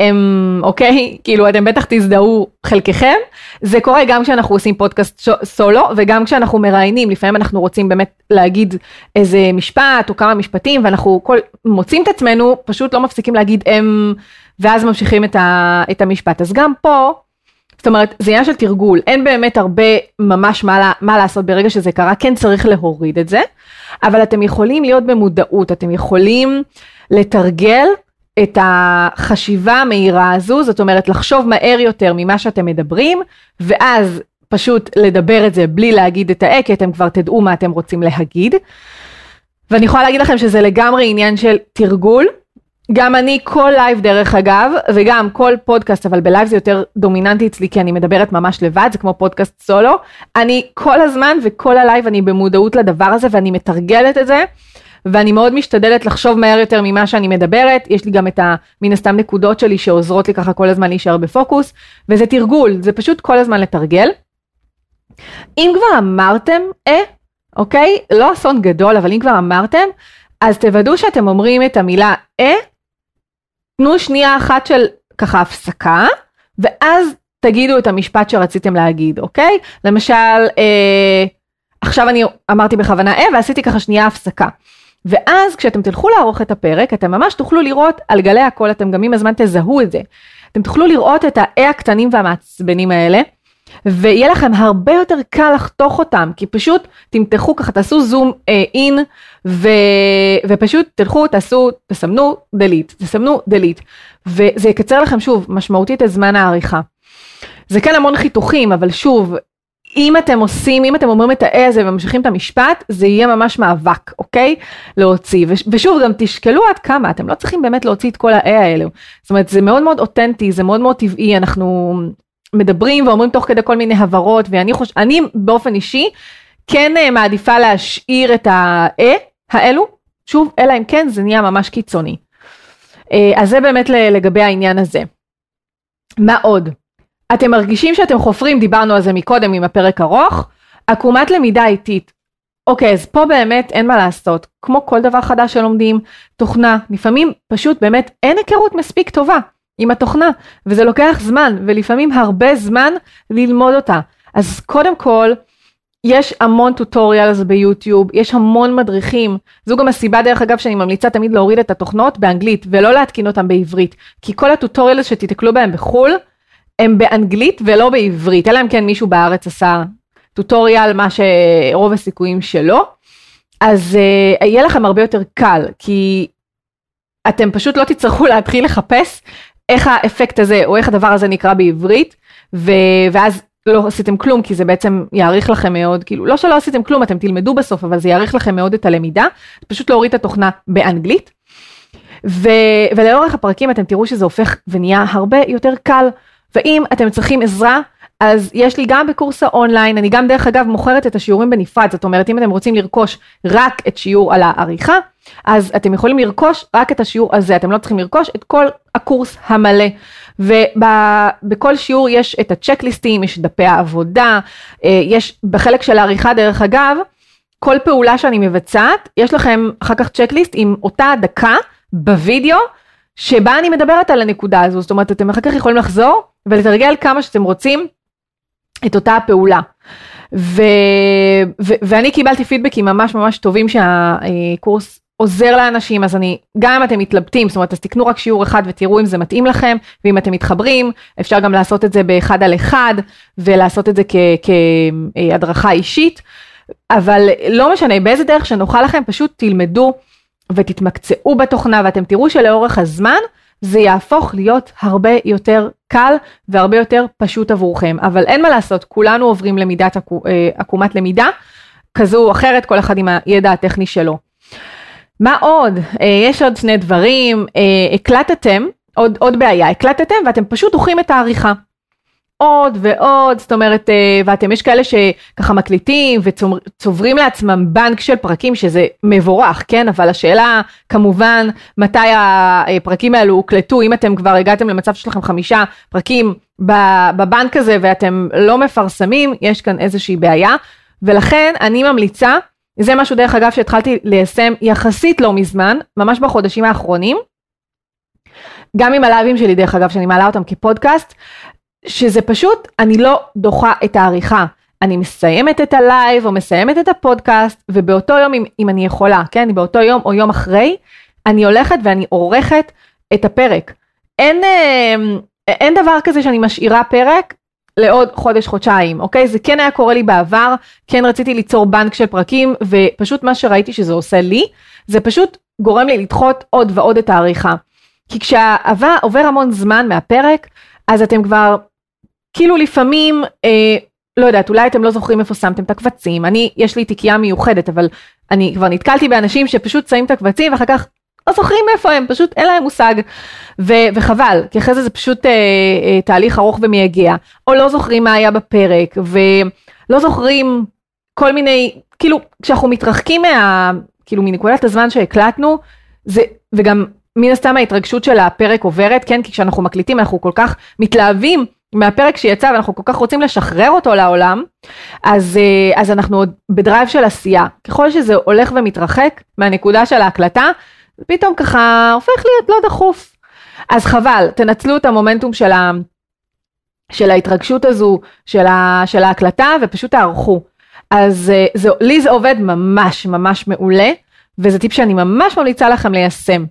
[SPEAKER 1] הם, אוקיי, כאילו אתם בטח תזדהו חלקכם, זה קורה גם כשאנחנו עושים פודקאסט סולו וגם כשאנחנו מראיינים, לפעמים אנחנו רוצים באמת להגיד איזה משפט או כמה משפטים ואנחנו כל, מוצאים את עצמנו, פשוט לא מפסיקים להגיד הם, ואז ממשיכים את, ה, את המשפט. אז גם פה, זאת אומרת, זה עניין של תרגול, אין באמת הרבה ממש מה, מה לעשות ברגע שזה קרה, כן צריך להוריד את זה, אבל אתם יכולים להיות במודעות, אתם יכולים לתרגל את החשיבה המהירה הזו, זאת אומרת לחשוב מהר יותר ממה שאתם מדברים, ואז פשוט לדבר את זה בלי להגיד את ה-אה, כי אתם כבר תדעו מה אתם רוצים להגיד. ואני יכולה להגיד לכם שזה לגמרי עניין של תרגול. גם אני כל לייב דרך אגב, וגם כל פודקאסט, אבל בלייב זה יותר דומיננטי אצלי כי אני מדברת ממש לבד, זה כמו פודקאסט סולו. אני כל הזמן וכל הלייב אני במודעות לדבר הזה ואני מתרגלת את זה. ואני מאוד משתדלת לחשוב מהר יותר ממה שאני מדברת, יש לי גם את המן הסתם נקודות שלי שעוזרות לי ככה כל הזמן להישאר בפוקוס, וזה תרגול, זה פשוט כל הזמן לתרגל. אם כבר אמרתם אה, אוקיי? לא אסון גדול, אבל אם כבר אמרתם, אז תוודאו שאתם אומרים את המילה אה, תנו שנייה אחת של ככה הפסקה, ואז תגידו את המשפט שרציתם להגיד, אוקיי? למשל, אה, עכשיו אני אמרתי בכוונה אה, ועשיתי ככה שנייה הפסקה. ואז כשאתם תלכו לערוך את הפרק, אתם ממש תוכלו לראות על גלי הקול, אתם גם עם הזמן תזהו את זה. אתם תוכלו לראות את האי הקטנים והמעצבנים האלה, ויהיה לכם הרבה יותר קל לחתוך אותם, כי פשוט תמתחו ככה, תעשו זום אין, אה, ו... ופשוט תלכו, תעשו, תסמנו delete, תסמנו delete, וזה יקצר לכם שוב משמעותית את זמן העריכה. זה כן המון חיתוכים, אבל שוב, אם אתם עושים, אם אתם אומרים את ה-A הזה וממשיכים את המשפט, זה יהיה ממש מאבק, אוקיי? להוציא. ושוב, גם תשקלו עד כמה, אתם לא צריכים באמת להוציא את כל ה-A האלו. זאת אומרת, זה מאוד מאוד אותנטי, זה מאוד מאוד טבעי, אנחנו מדברים ואומרים תוך כדי כל מיני הבהרות, ואני חושבת, אני באופן אישי, כן אה, מעדיפה להשאיר את ה-A האלו, שוב, אלא אם כן זה נהיה ממש קיצוני. אה, אז זה באמת לגבי העניין הזה. מה עוד? אתם מרגישים שאתם חופרים, דיברנו על זה מקודם עם הפרק ארוך, עקומת למידה איטית. אוקיי, אז פה באמת אין מה לעשות. כמו כל דבר חדש שלומדים, תוכנה, לפעמים פשוט באמת אין היכרות מספיק טובה עם התוכנה, וזה לוקח זמן, ולפעמים הרבה זמן ללמוד אותה. אז קודם כל, יש המון טוטוריאלס ביוטיוב, יש המון מדריכים. זו גם הסיבה דרך אגב שאני ממליצה תמיד להוריד את התוכנות באנגלית ולא להתקין אותם בעברית. כי כל הטוטוריאלס שתיתקלו בהם בחו"ל, הם באנגלית ולא בעברית, אלא אם כן מישהו בארץ עשה טוטוריאל, מה שרוב הסיכויים שלא. אז uh, יהיה לכם הרבה יותר קל, כי אתם פשוט לא תצטרכו להתחיל לחפש איך האפקט הזה או איך הדבר הזה נקרא בעברית, ו- ואז לא עשיתם כלום כי זה בעצם יאריך לכם מאוד, כאילו לא שלא עשיתם כלום, אתם תלמדו בסוף, אבל זה יאריך לכם מאוד את הלמידה, פשוט להוריד את התוכנה באנגלית. ו- ולאורך הפרקים אתם תראו שזה הופך ונהיה הרבה יותר קל, ואם אתם צריכים עזרה, אז יש לי גם בקורס האונליין, אני גם דרך אגב מוכרת את השיעורים בנפרד, זאת אומרת אם אתם רוצים לרכוש רק את שיעור על העריכה, אז אתם יכולים לרכוש רק את השיעור הזה, אתם לא צריכים לרכוש את כל הקורס המלא. ובכל שיעור יש את הצ'קליסטים, יש דפי העבודה, אה, יש בחלק של העריכה דרך אגב, כל פעולה שאני מבצעת, יש לכם אחר כך צ'קליסט עם אותה דקה בווידאו, שבה אני מדברת על הנקודה הזו, זאת אומרת אתם אחר כך יכולים לחזור ולתרגל כמה שאתם רוצים את אותה הפעולה. ו, ו, ואני קיבלתי פידבקים ממש ממש טובים שהקורס עוזר לאנשים, אז אני, גם אם אתם מתלבטים, זאת אומרת, אז תקנו רק שיעור אחד ותראו אם זה מתאים לכם, ואם אתם מתחברים, אפשר גם לעשות את זה באחד על אחד, ולעשות את זה כהדרכה אישית, אבל לא משנה, באיזה דרך שנוכל לכם, פשוט תלמדו ותתמקצעו בתוכנה, ואתם תראו שלאורך הזמן, זה יהפוך להיות הרבה יותר קל והרבה יותר פשוט עבורכם. אבל אין מה לעשות, כולנו עוברים למידת אה, עקומת למידה, כזו או אחרת, כל אחד עם הידע הטכני שלו. מה עוד? אה, יש עוד שני דברים. אה, הקלטתם, עוד, עוד בעיה, הקלטתם ואתם פשוט דוחים את העריכה. עוד ועוד, זאת אומרת, אה, ואתם, יש כאלה שככה מקליטים וצוברים לעצמם בנק של פרקים, שזה מבורך, כן? אבל השאלה, כמובן, מתי הפרקים האלו הוקלטו, אם אתם כבר הגעתם למצב שיש לכם חמישה פרקים בבנק הזה ואתם לא מפרסמים, יש כאן איזושהי בעיה, ולכן אני ממליצה, זה משהו דרך אגב שהתחלתי ליישם יחסית לא מזמן, ממש בחודשים האחרונים, גם עם הלייבים שלי דרך אגב, שאני מעלה אותם כפודקאסט, שזה פשוט, אני לא דוחה את העריכה. אני מסיימת את הלייב או מסיימת את הפודקאסט, ובאותו יום, אם, אם אני יכולה, כן, באותו יום או יום אחרי, אני הולכת ואני עורכת את הפרק. אין, אה, אין דבר כזה שאני משאירה פרק לעוד חודש, חודשיים, אוקיי? זה כן היה קורה לי בעבר, כן רציתי ליצור בנק של פרקים, ופשוט מה שראיתי שזה עושה לי, זה פשוט גורם לי לדחות עוד ועוד את העריכה. כי כשעובר המון זמן מהפרק, אז אתם כבר כאילו לפעמים, אה, לא יודעת, אולי אתם לא זוכרים איפה שמתם את הקבצים, אני, יש לי תיקייה מיוחדת, אבל אני כבר נתקלתי באנשים שפשוט שמים את הקבצים ואחר כך לא זוכרים איפה הם, פשוט אין להם מושג. ו- וחבל, כי אחרי זה זה פשוט אה, אה, תהליך ארוך ומייגע, או לא זוכרים מה היה בפרק, ולא זוכרים כל מיני, כאילו, כשאנחנו מתרחקים מה... כאילו מנקודת הזמן שהקלטנו, זה, וגם מן הסתם ההתרגשות של הפרק עוברת, כן? כי כשאנחנו מקליטים אנחנו כל כך מתלהבים מהפרק שיצא ואנחנו כל כך רוצים לשחרר אותו לעולם, אז, אה, אז אנחנו עוד ב drive של עשייה. ככל שזה הולך ומתרחק מהנקודה של ההקלטה, זה פתאום ככה הופך להיות לא דחוף. אז חבל, תנצלו את המומנטום של, ה, של ההתרגשות הזו, של, ה, של ההקלטה, ופשוט תערכו. אז אה, זה, לי זה עובד ממש ממש מעולה, וזה טיפ שאני ממש ממליצה לכם ליישם.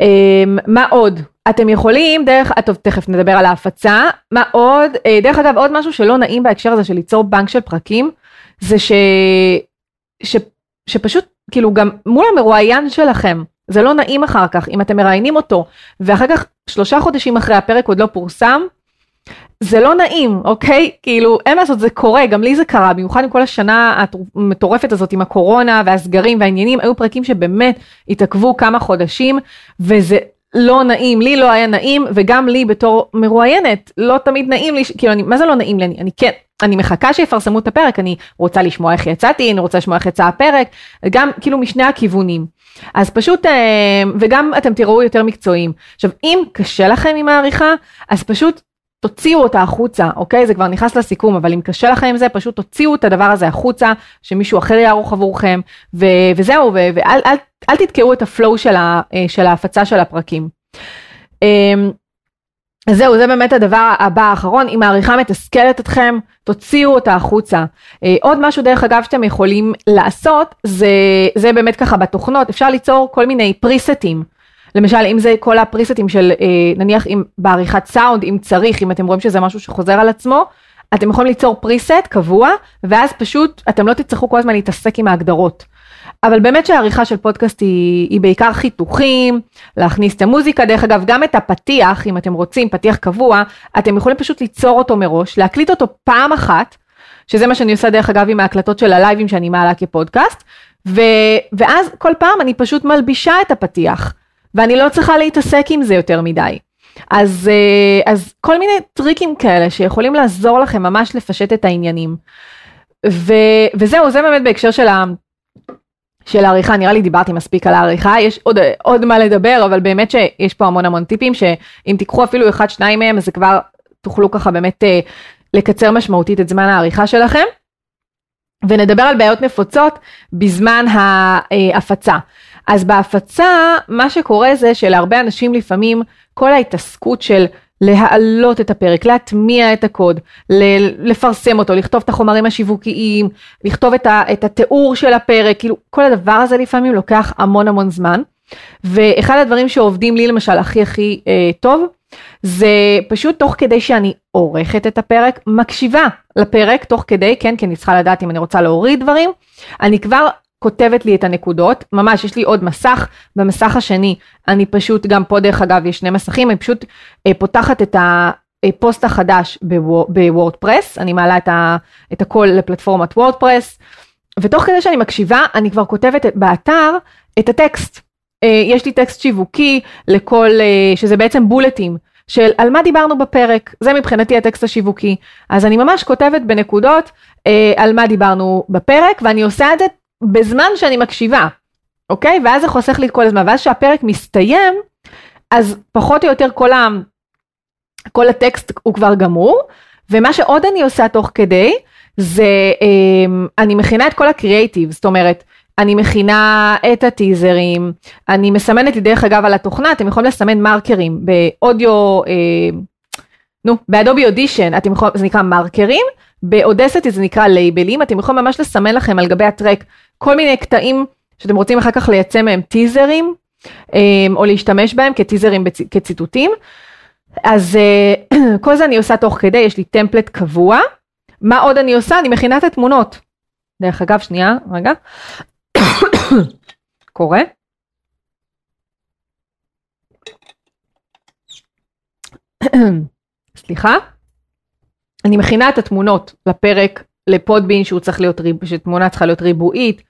[SPEAKER 1] אמ, מה עוד? אתם יכולים דרך, טוב תכף נדבר על ההפצה, מה עוד? אה, דרך אגב עוד משהו שלא נעים בהקשר הזה של ליצור בנק של פרקים, זה ש... ש... שפשוט כאילו גם מול המרואיין שלכם, זה לא נעים אחר כך, אם אתם מראיינים אותו, ואחר כך שלושה חודשים אחרי הפרק עוד לא פורסם, זה לא נעים, אוקיי? כאילו, אין מה לעשות, זה קורה, גם לי זה קרה, במיוחד עם כל השנה המטורפת הזאת עם הקורונה והסגרים והעניינים, היו פרקים שבאמת התעכבו כמה חודשים, וזה לא נעים, לי לא היה נעים, וגם לי בתור מרואיינת, לא תמיד נעים לי, כאילו, אני, מה זה לא נעים לי? אני, אני כן, אני מחכה שיפרסמו את הפרק, אני רוצה לשמוע איך יצאתי, אני רוצה לשמוע איך יצא הפרק, גם כאילו משני הכיוונים. אז פשוט, אה, וגם אתם תראו יותר מקצועיים. עכשיו, אם קשה לכם עם העריכה, אז פשוט תוציאו אותה החוצה, אוקיי? זה כבר נכנס לסיכום, אבל אם קשה לכם עם זה, פשוט תוציאו את הדבר הזה החוצה, שמישהו אחר יערוך עבורכם, ו- וזהו, ו- ואל אל, אל תתקעו את הפלואו של, ה- אה, של ההפצה של הפרקים. אמ, אז זהו, זה באמת הדבר הבא האחרון, אם העריכה מתסכלת אתכם, תוציאו אותה החוצה. אה, עוד משהו דרך אגב שאתם יכולים לעשות, זה, זה באמת ככה בתוכנות, אפשר ליצור כל מיני פריסטים. למשל, אם זה כל הפריסטים של, אה, נניח אם בעריכת סאונד, אם צריך, אם אתם רואים שזה משהו שחוזר על עצמו, אתם יכולים ליצור פריסט קבוע, ואז פשוט אתם לא תצטרכו כל הזמן להתעסק עם ההגדרות. אבל באמת שהעריכה של פודקאסט היא, היא בעיקר חיתוכים, להכניס את המוזיקה, דרך אגב גם את הפתיח, אם אתם רוצים, פתיח קבוע, אתם יכולים פשוט ליצור אותו מראש, להקליט אותו פעם אחת, שזה מה שאני עושה דרך אגב עם ההקלטות של הלייבים שאני מעלה כפודקאסט, ו, ואז כל פעם אני פשוט מלבישה את הפתיח, ואני לא צריכה להתעסק עם זה יותר מדי. אז, אה, אז כל מיני טריקים כאלה שיכולים לעזור לכם ממש לפשט את העניינים. ו, וזהו, זה באמת בהקשר של ה... של העריכה, נראה לי דיברתי מספיק על העריכה, יש עוד, עוד מה לדבר, אבל באמת שיש פה המון המון טיפים, שאם תיקחו אפילו אחד שניים מהם, אז זה כבר תוכלו ככה באמת אה, לקצר משמעותית את זמן העריכה שלכם. ונדבר על בעיות נפוצות בזמן ההפצה. אז בהפצה, מה שקורה זה שלהרבה אנשים לפעמים כל ההתעסקות של להעלות את הפרק, להטמיע את הקוד, לפרסם אותו, לכתוב את החומרים השיווקיים, לכתוב את, את התיאור של הפרק, כאילו כל הדבר הזה לפעמים לוקח המון המון זמן. ואחד הדברים שעובדים לי למשל הכי הכי אה, טוב, זה פשוט תוך כדי שאני עורכת את הפרק, מקשיבה לפרק תוך כדי, כן, כי אני צריכה לדעת אם אני רוצה להוריד דברים, אני כבר כותבת לי את הנקודות, ממש יש לי עוד מסך, במסך השני אני פשוט, גם פה דרך אגב יש שני מסכים, אני פשוט אה, פותחת את הפוסט החדש בוורדפרס, אני מעלה את, ה, את הכל לפלטפורמת וורדפרס, ותוך כדי שאני מקשיבה אני כבר כותבת באתר את הטקסט. אה, יש לי טקסט שיווקי לכל, אה, שזה בעצם בולטים. של על מה דיברנו בפרק, זה מבחינתי הטקסט השיווקי. אז אני ממש כותבת בנקודות אה, על מה דיברנו בפרק, ואני עושה את זה בזמן שאני מקשיבה, אוקיי? ואז זה חוסך לי את כל הזמן, ואז כשהפרק מסתיים, אז פחות או יותר כל, ה... כל הטקסט הוא כבר גמור, ומה שעוד אני עושה תוך כדי, זה אה, אני מכינה את כל הקריאייטיב, זאת אומרת, אני מכינה את הטיזרים, אני מסמנת לי דרך אגב על התוכנה, אתם יכולים לסמן מרקרים באודיו, אה, נו, באדובי אודישן, אתם יכולים, זה נקרא מרקרים, באודסטי זה נקרא לייבלים, אתם יכולים ממש לסמן לכם על גבי הטרק כל מיני קטעים שאתם רוצים אחר כך לייצא מהם טיזרים, אמ, או להשתמש בהם כטיזרים כציטוטים. אז אה, כל זה אני עושה תוך כדי, יש לי טמפלט קבוע. מה עוד אני עושה? אני מכינה את התמונות. דרך אגב, שנייה, רגע. קורה. סליחה. אני מכינה את התמונות לפרק, לפודבין שהוא צריך להיות, שתמונה צריכה להיות ריבועית,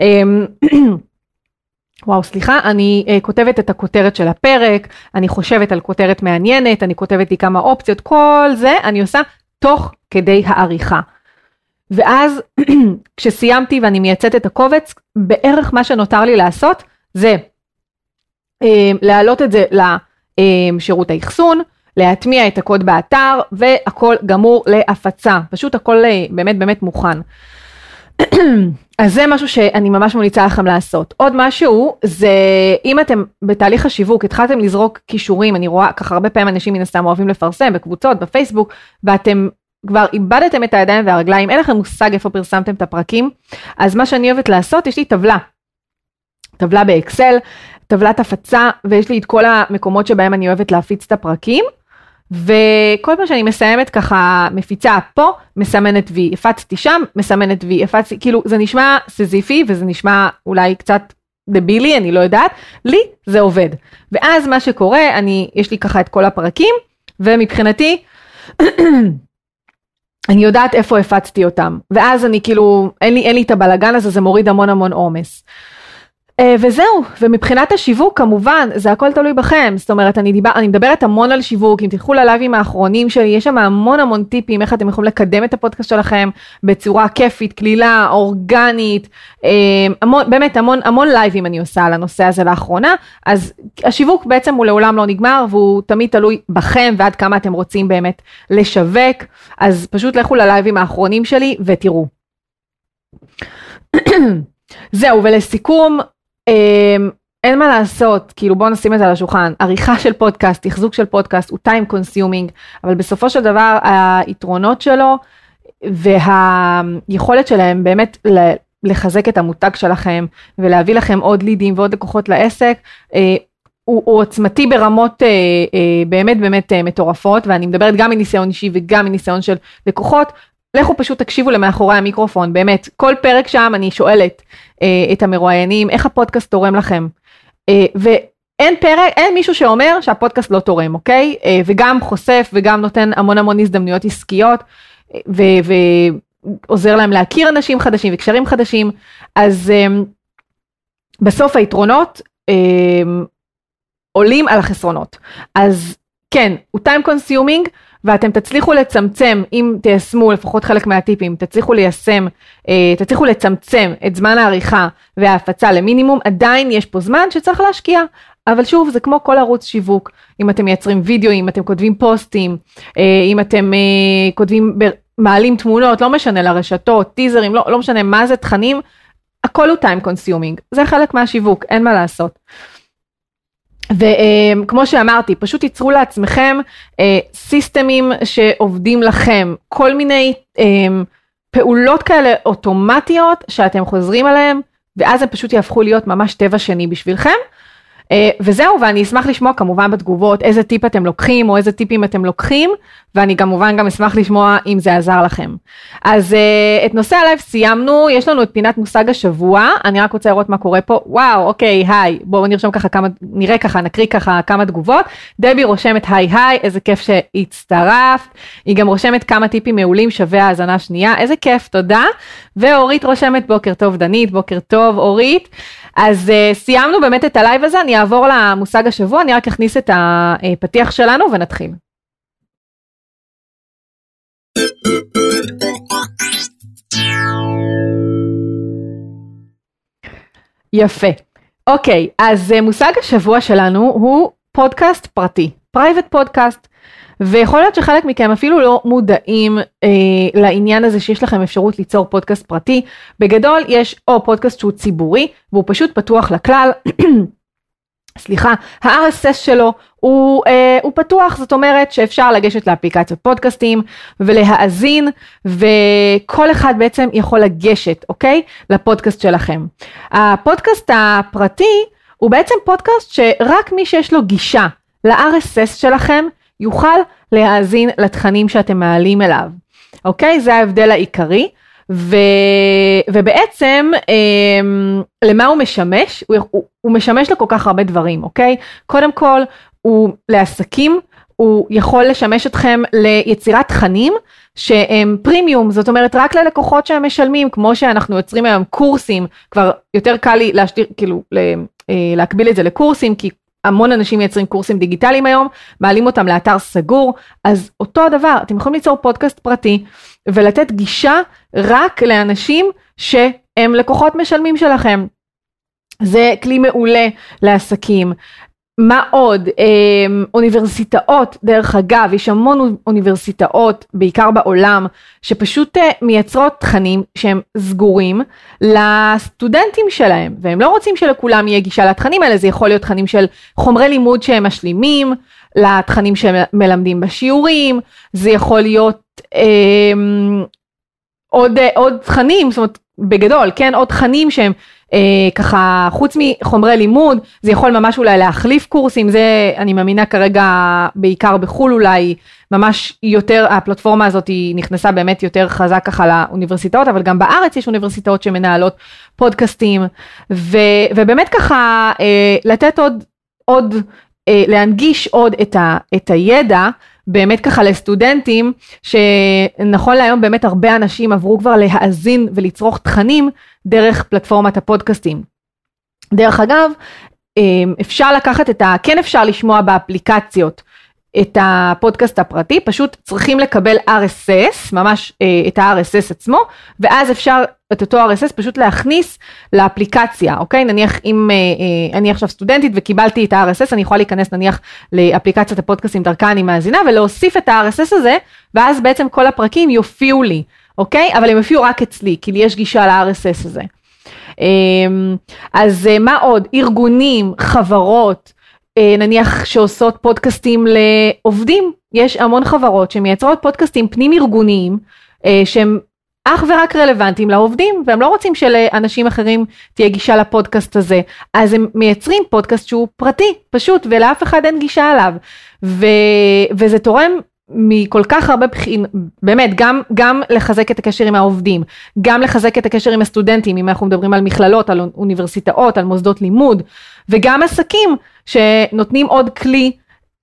[SPEAKER 1] אמ, וואו, סליחה, אני uh, כותבת את הכותרת של הפרק, אני חושבת על כותרת מעניינת, אני כותבת לי כמה אופציות, כל זה אני עושה תוך כדי העריכה. ואז כשסיימתי ואני מייצאת את הקובץ, בערך מה שנותר לי לעשות זה um, להעלות את זה לשירות um, האחסון, להטמיע את הקוד באתר, והכל גמור להפצה, פשוט הכל uh, באמת באמת מוכן. אז זה משהו שאני ממש ממליצה לכם לעשות. עוד משהו זה אם אתם בתהליך השיווק התחלתם לזרוק כישורים, אני רואה ככה הרבה פעמים אנשים מן הסתם אוהבים לפרסם בקבוצות, בפייסבוק, ואתם כבר איבדתם את הידיים והרגליים, אין לכם מושג איפה פרסמתם את הפרקים, אז מה שאני אוהבת לעשות, יש לי טבלה. טבלה באקסל, טבלת הפצה, ויש לי את כל המקומות שבהם אני אוהבת להפיץ את הפרקים. וכל פעם שאני מסיימת ככה מפיצה פה, מסמנת וי, הפצתי שם, מסמנת וי, הפצתי, כאילו זה נשמע סזיפי וזה נשמע אולי קצת דבילי, אני לא יודעת, לי זה עובד. ואז מה שקורה, אני, יש לי ככה את כל הפרקים, ומבחינתי, אני יודעת איפה הפצתי אותם, ואז אני כאילו, אין לי, אין לי את הבלגן הזה, זה מוריד המון המון עומס. Uh, וזהו, ומבחינת השיווק כמובן, זה הכל תלוי בכם, זאת אומרת, אני, דיבר, אני מדברת המון על שיווק, אם תלכו ללייבים האחרונים שלי, יש שם המון המון טיפים איך אתם יכולים לקדם את הפודקאסט שלכם בצורה כיפית, קלילה, אורגנית, uh, המון, באמת המון המון לייבים אני עושה על הנושא הזה לאחרונה, אז השיווק בעצם הוא לעולם לא נגמר, והוא תמיד תלוי בכם ועד כמה אתם רוצים באמת לשווק, אז פשוט לכו ללייבים האחרונים שלי ותראו. זהו, ולסיכום, אין מה לעשות, כאילו בואו נשים את זה על השולחן, עריכה של פודקאסט, תחזוק של פודקאסט הוא time consuming, אבל בסופו של דבר היתרונות שלו והיכולת שלהם באמת לחזק את המותג שלכם ולהביא לכם עוד לידים ועוד לקוחות לעסק, אה, הוא, הוא עוצמתי ברמות אה, אה, באמת באמת אה, מטורפות ואני מדברת גם מניסיון אישי וגם מניסיון של לקוחות. לכו פשוט תקשיבו למאחורי המיקרופון, באמת, כל פרק שם אני שואלת אה, את המרואיינים איך הפודקאסט תורם לכם. אה, ואין פרק, אין מישהו שאומר שהפודקאסט לא תורם, אוקיי? אה, וגם חושף וגם נותן המון המון הזדמנויות עסקיות, אה, ועוזר להם להכיר אנשים חדשים וקשרים חדשים, אז אה, בסוף היתרונות אה, עולים על החסרונות. אז כן, הוא time consuming ואתם תצליחו לצמצם, אם תיישמו לפחות חלק מהטיפים, תצליחו ליישם, אה, תצליחו לצמצם את זמן העריכה וההפצה למינימום, עדיין יש פה זמן שצריך להשקיע. אבל שוב, זה כמו כל ערוץ שיווק, אם אתם מייצרים וידאו, אם אתם כותבים פוסטים, אה, אם אתם אה, כותבים, מעלים תמונות, לא משנה, לרשתות, טיזרים, לא, לא משנה מה זה תכנים, הכל הוא time consuming, זה חלק מהשיווק, אין מה לעשות. וכמו שאמרתי, פשוט ייצרו לעצמכם אה, סיסטמים שעובדים לכם, כל מיני אה, פעולות כאלה אוטומטיות שאתם חוזרים עליהם, ואז הם פשוט יהפכו להיות ממש טבע שני בשבילכם. אה, וזהו, ואני אשמח לשמוע כמובן בתגובות איזה טיפ אתם לוקחים או איזה טיפים אתם לוקחים, ואני כמובן גם אשמח לשמוע אם זה עזר לכם. אז אה, את נושא הלייב סיימנו, יש לנו את פינת מושג השבוע, אני רק רוצה לראות מה קורה פה, וואו, אוקיי, היי, בואו נרשום ככה כמה, נראה ככה, נקריא ככה כמה תגובות. דבי רושמת היי היי, איזה כיף שהצטרפת, היא גם רושמת כמה טיפים מעולים, שווה האזנה שנייה, איזה כיף, תודה. ואורית רושמת בוקר טוב דנית, בוקר טוב אורית. אז uh, סיימנו באמת את הלייב הזה, אני אעבור למושג השבוע, אני רק אכניס את הפתיח שלנו ונתחיל. יפה. אוקיי, אז uh, מושג השבוע שלנו הוא פודקאסט פרטי, private podcast. ויכול להיות שחלק מכם אפילו לא מודעים אה, לעניין הזה שיש לכם אפשרות ליצור פודקאסט פרטי. בגדול יש או פודקאסט שהוא ציבורי והוא פשוט פתוח לכלל. סליחה, ה-RSS שלו הוא, אה, הוא פתוח, זאת אומרת שאפשר לגשת לאפליקציות פודקאסטים ולהאזין וכל אחד בעצם יכול לגשת, אוקיי? לפודקאסט שלכם. הפודקאסט הפרטי הוא בעצם פודקאסט שרק מי שיש לו גישה ל-RSS שלכם יוכל להאזין לתכנים שאתם מעלים אליו, אוקיי? זה ההבדל העיקרי. ו, ובעצם אה, למה הוא משמש? הוא, הוא, הוא משמש לכל כך הרבה דברים, אוקיי? קודם כל, הוא לעסקים, הוא יכול לשמש אתכם ליצירת תכנים שהם פרימיום, זאת אומרת רק ללקוחות שהם משלמים, כמו שאנחנו יוצרים היום קורסים, כבר יותר קל לי להשתיר, כאילו, אה, להקביל את זה לקורסים, כי המון אנשים מייצרים קורסים דיגיטליים היום, מעלים אותם לאתר סגור, אז אותו הדבר, אתם יכולים ליצור פודקאסט פרטי ולתת גישה רק לאנשים שהם לקוחות משלמים שלכם. זה כלי מעולה לעסקים. מה עוד? אמ, אוניברסיטאות, דרך אגב, יש המון אוניברסיטאות, בעיקר בעולם, שפשוט אה, מייצרות תכנים שהם סגורים לסטודנטים שלהם, והם לא רוצים שלכולם יהיה גישה לתכנים האלה, זה יכול להיות תכנים של חומרי לימוד שהם משלימים, לתכנים שמלמדים בשיעורים, זה יכול להיות אה, עוד, עוד תכנים, זאת אומרת, בגדול, כן, עוד תכנים שהם ככה חוץ מחומרי לימוד זה יכול ממש אולי להחליף קורסים זה אני מאמינה כרגע בעיקר בחו"ל אולי ממש יותר הפלטפורמה הזאת היא נכנסה באמת יותר חזק ככה לאוניברסיטאות אבל גם בארץ יש אוניברסיטאות שמנהלות פודקאסטים ו, ובאמת ככה אה, לתת עוד עוד אה, להנגיש עוד את, ה, את הידע באמת ככה לסטודנטים, שנכון להיום באמת הרבה אנשים עברו כבר להאזין ולצרוך תכנים דרך פלטפורמת הפודקאסטים. דרך אגב, אמ, אפשר לקחת את ה... כן אפשר לשמוע באפליקציות את הפודקאסט הפרטי, פשוט צריכים לקבל RSS, ממש אה, את ה-RSS עצמו, ואז אפשר את אותו RSS פשוט להכניס לאפליקציה, אוקיי? נניח אם אה, אה, אני עכשיו סטודנטית וקיבלתי את ה-RSS, אני יכולה להיכנס נניח לאפליקציית הפודקאסטים דרכה אני מאזינה, ולהוסיף את ה-RSS הזה, ואז בעצם כל הפרקים יופיעו לי, אוקיי? אבל הם יופיעו רק אצלי, כי לי יש גישה ל-RSS הזה. אז מה עוד? ארגונים, חברות, נניח שעושות פודקאסטים לעובדים, יש המון חברות שמייצרות פודקאסטים פנים ארגוניים שהם אך ורק רלוונטיים לעובדים והם לא רוצים שלאנשים אחרים תהיה גישה לפודקאסט הזה. אז הם מייצרים פודקאסט שהוא פרטי פשוט ולאף אחד אין גישה אליו. ו, וזה תורם מכל כך הרבה בחינות, באמת גם, גם לחזק את הקשר עם העובדים, גם לחזק את הקשר עם הסטודנטים, אם אנחנו מדברים על מכללות, על אוניברסיטאות, על מוסדות לימוד, וגם עסקים שנותנים עוד כלי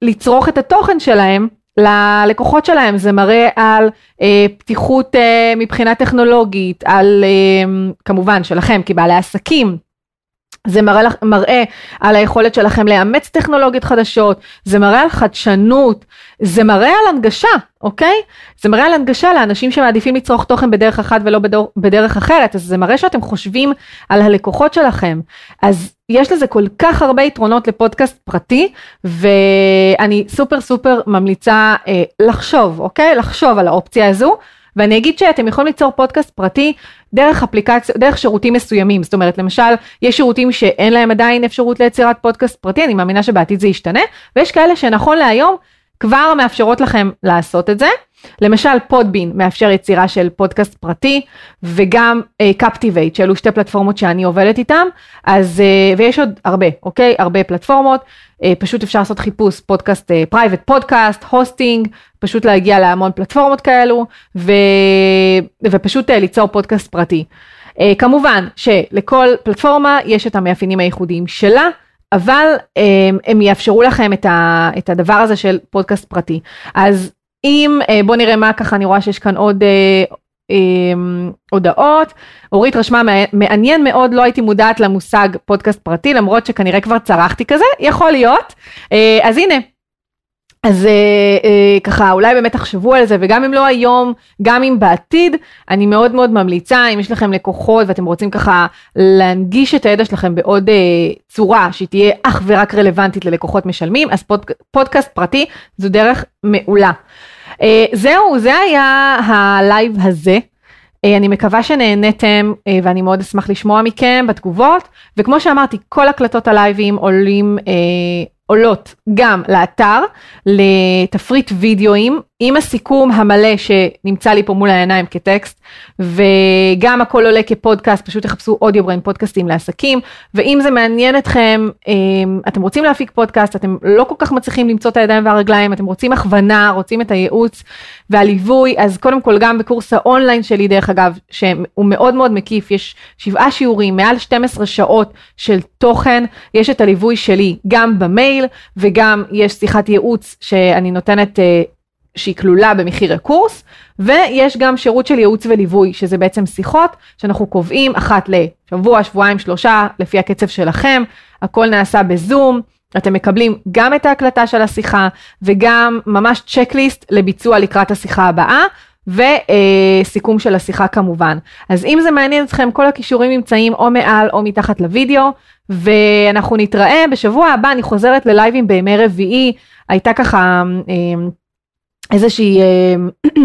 [SPEAKER 1] לצרוך את התוכן שלהם ללקוחות שלהם, זה מראה על אה, פתיחות אה, מבחינה טכנולוגית, על אה, כמובן שלכם כבעלי עסקים. זה מראה, מראה על היכולת שלכם לאמץ טכנולוגיות חדשות, זה מראה על חדשנות, זה מראה על הנגשה, אוקיי? זה מראה על הנגשה לאנשים שמעדיפים לצרוך תוכן בדרך אחת ולא בדור, בדרך אחרת, אז זה מראה שאתם חושבים על הלקוחות שלכם. אז יש לזה כל כך הרבה יתרונות לפודקאסט פרטי, ואני סופר סופר ממליצה אה, לחשוב, אוקיי? לחשוב על האופציה הזו. ואני אגיד שאתם יכולים ליצור פודקאסט פרטי דרך אפליקציה, דרך שירותים מסוימים, זאת אומרת למשל יש שירותים שאין להם עדיין אפשרות ליצירת פודקאסט פרטי, אני מאמינה שבעתיד זה ישתנה, ויש כאלה שנכון להיום כבר מאפשרות לכם לעשות את זה. למשל Podbean מאפשר יצירה של פודקאסט פרטי וגם Captivate uh, שאלו שתי פלטפורמות שאני עובדת איתן אז uh, ויש עוד הרבה אוקיי הרבה פלטפורמות uh, פשוט אפשר לעשות חיפוש פודקאסט private podcast hosting פשוט להגיע להמון פלטפורמות כאלו ו, ופשוט uh, ליצור פודקאסט פרטי. Uh, כמובן שלכל פלטפורמה יש את המאפיינים הייחודיים שלה. אבל הם, הם יאפשרו לכם את, ה, את הדבר הזה של פודקאסט פרטי. אז אם, אה, בוא נראה מה ככה, אני רואה שיש כאן עוד אה, אה, הודעות. אורית רשמה, מעניין מאוד, לא הייתי מודעת למושג פודקאסט פרטי, למרות שכנראה כבר צרחתי כזה, יכול להיות. אה, אז הנה, אז אה, אה, ככה אולי באמת תחשבו על זה וגם אם לא היום גם אם בעתיד אני מאוד מאוד ממליצה אם יש לכם לקוחות ואתם רוצים ככה להנגיש את הידע שלכם בעוד אה, צורה שהיא תהיה אך ורק רלוונטית ללקוחות משלמים אז פוד, פודקאסט פרטי זו דרך מעולה. אה, זהו זה היה הלייב הזה. אה, אני מקווה שנהנתם אה, ואני מאוד אשמח לשמוע מכם בתגובות וכמו שאמרתי כל הקלטות הלייבים עולים אה, עולות גם לאתר, לתפריט וידאוים עם הסיכום המלא שנמצא לי פה מול העיניים כטקסט, וגם הכל עולה כפודקאסט, פשוט תחפשו אודיו בריין פודקאסטים לעסקים, ואם זה מעניין אתכם, אמ, אתם רוצים להפיק פודקאסט, אתם לא כל כך מצליחים למצוא את הידיים והרגליים, אתם רוצים הכוונה, רוצים את הייעוץ והליווי, אז קודם כל גם בקורס האונליין שלי, דרך אגב, שהוא מאוד מאוד מקיף, יש שבעה שיעורים, מעל 12 שעות של תוכן, יש את הליווי שלי גם במייל, וגם יש שיחת ייעוץ שאני נותנת אה, שהיא כלולה במחיר הקורס, ויש גם שירות של ייעוץ וליווי, שזה בעצם שיחות שאנחנו קובעים אחת לשבוע, שבועיים, שלושה, לפי הקצב שלכם, הכל נעשה בזום. אתם מקבלים גם את ההקלטה של השיחה וגם ממש צ'קליסט לביצוע לקראת השיחה הבאה וסיכום של השיחה כמובן. אז אם זה מעניין אתכם כל הכישורים נמצאים או מעל או מתחת לוידאו ואנחנו נתראה. בשבוע הבא אני חוזרת ללייבים בימי רביעי. הייתה ככה אה, איזושהי, אה,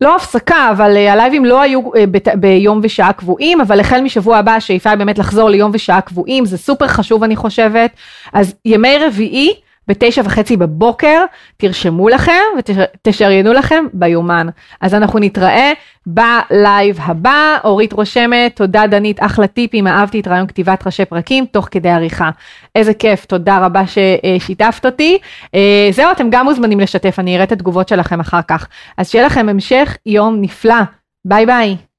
[SPEAKER 1] לא הפסקה, אבל אה, הלייבים לא היו אה, ביום ושעה קבועים, אבל החל משבוע הבא השאיפה היא באמת לחזור ליום ושעה קבועים, זה סופר חשוב אני חושבת. אז ימי רביעי, בתשע וחצי בבוקר, תרשמו לכם ותשריינו לכם ביומן. אז אנחנו נתראה בלייב הבא. אורית רושמת, תודה דנית, אחלה טיפים, אהבתי את רעיון כתיבת ראשי פרקים תוך כדי עריכה. איזה כיף, תודה רבה ששיתפת אותי. אה, זהו, אתם גם מוזמנים לשתף, אני אראה את התגובות שלכם אחר כך. אז שיהיה לכם המשך יום נפלא. ביי ביי.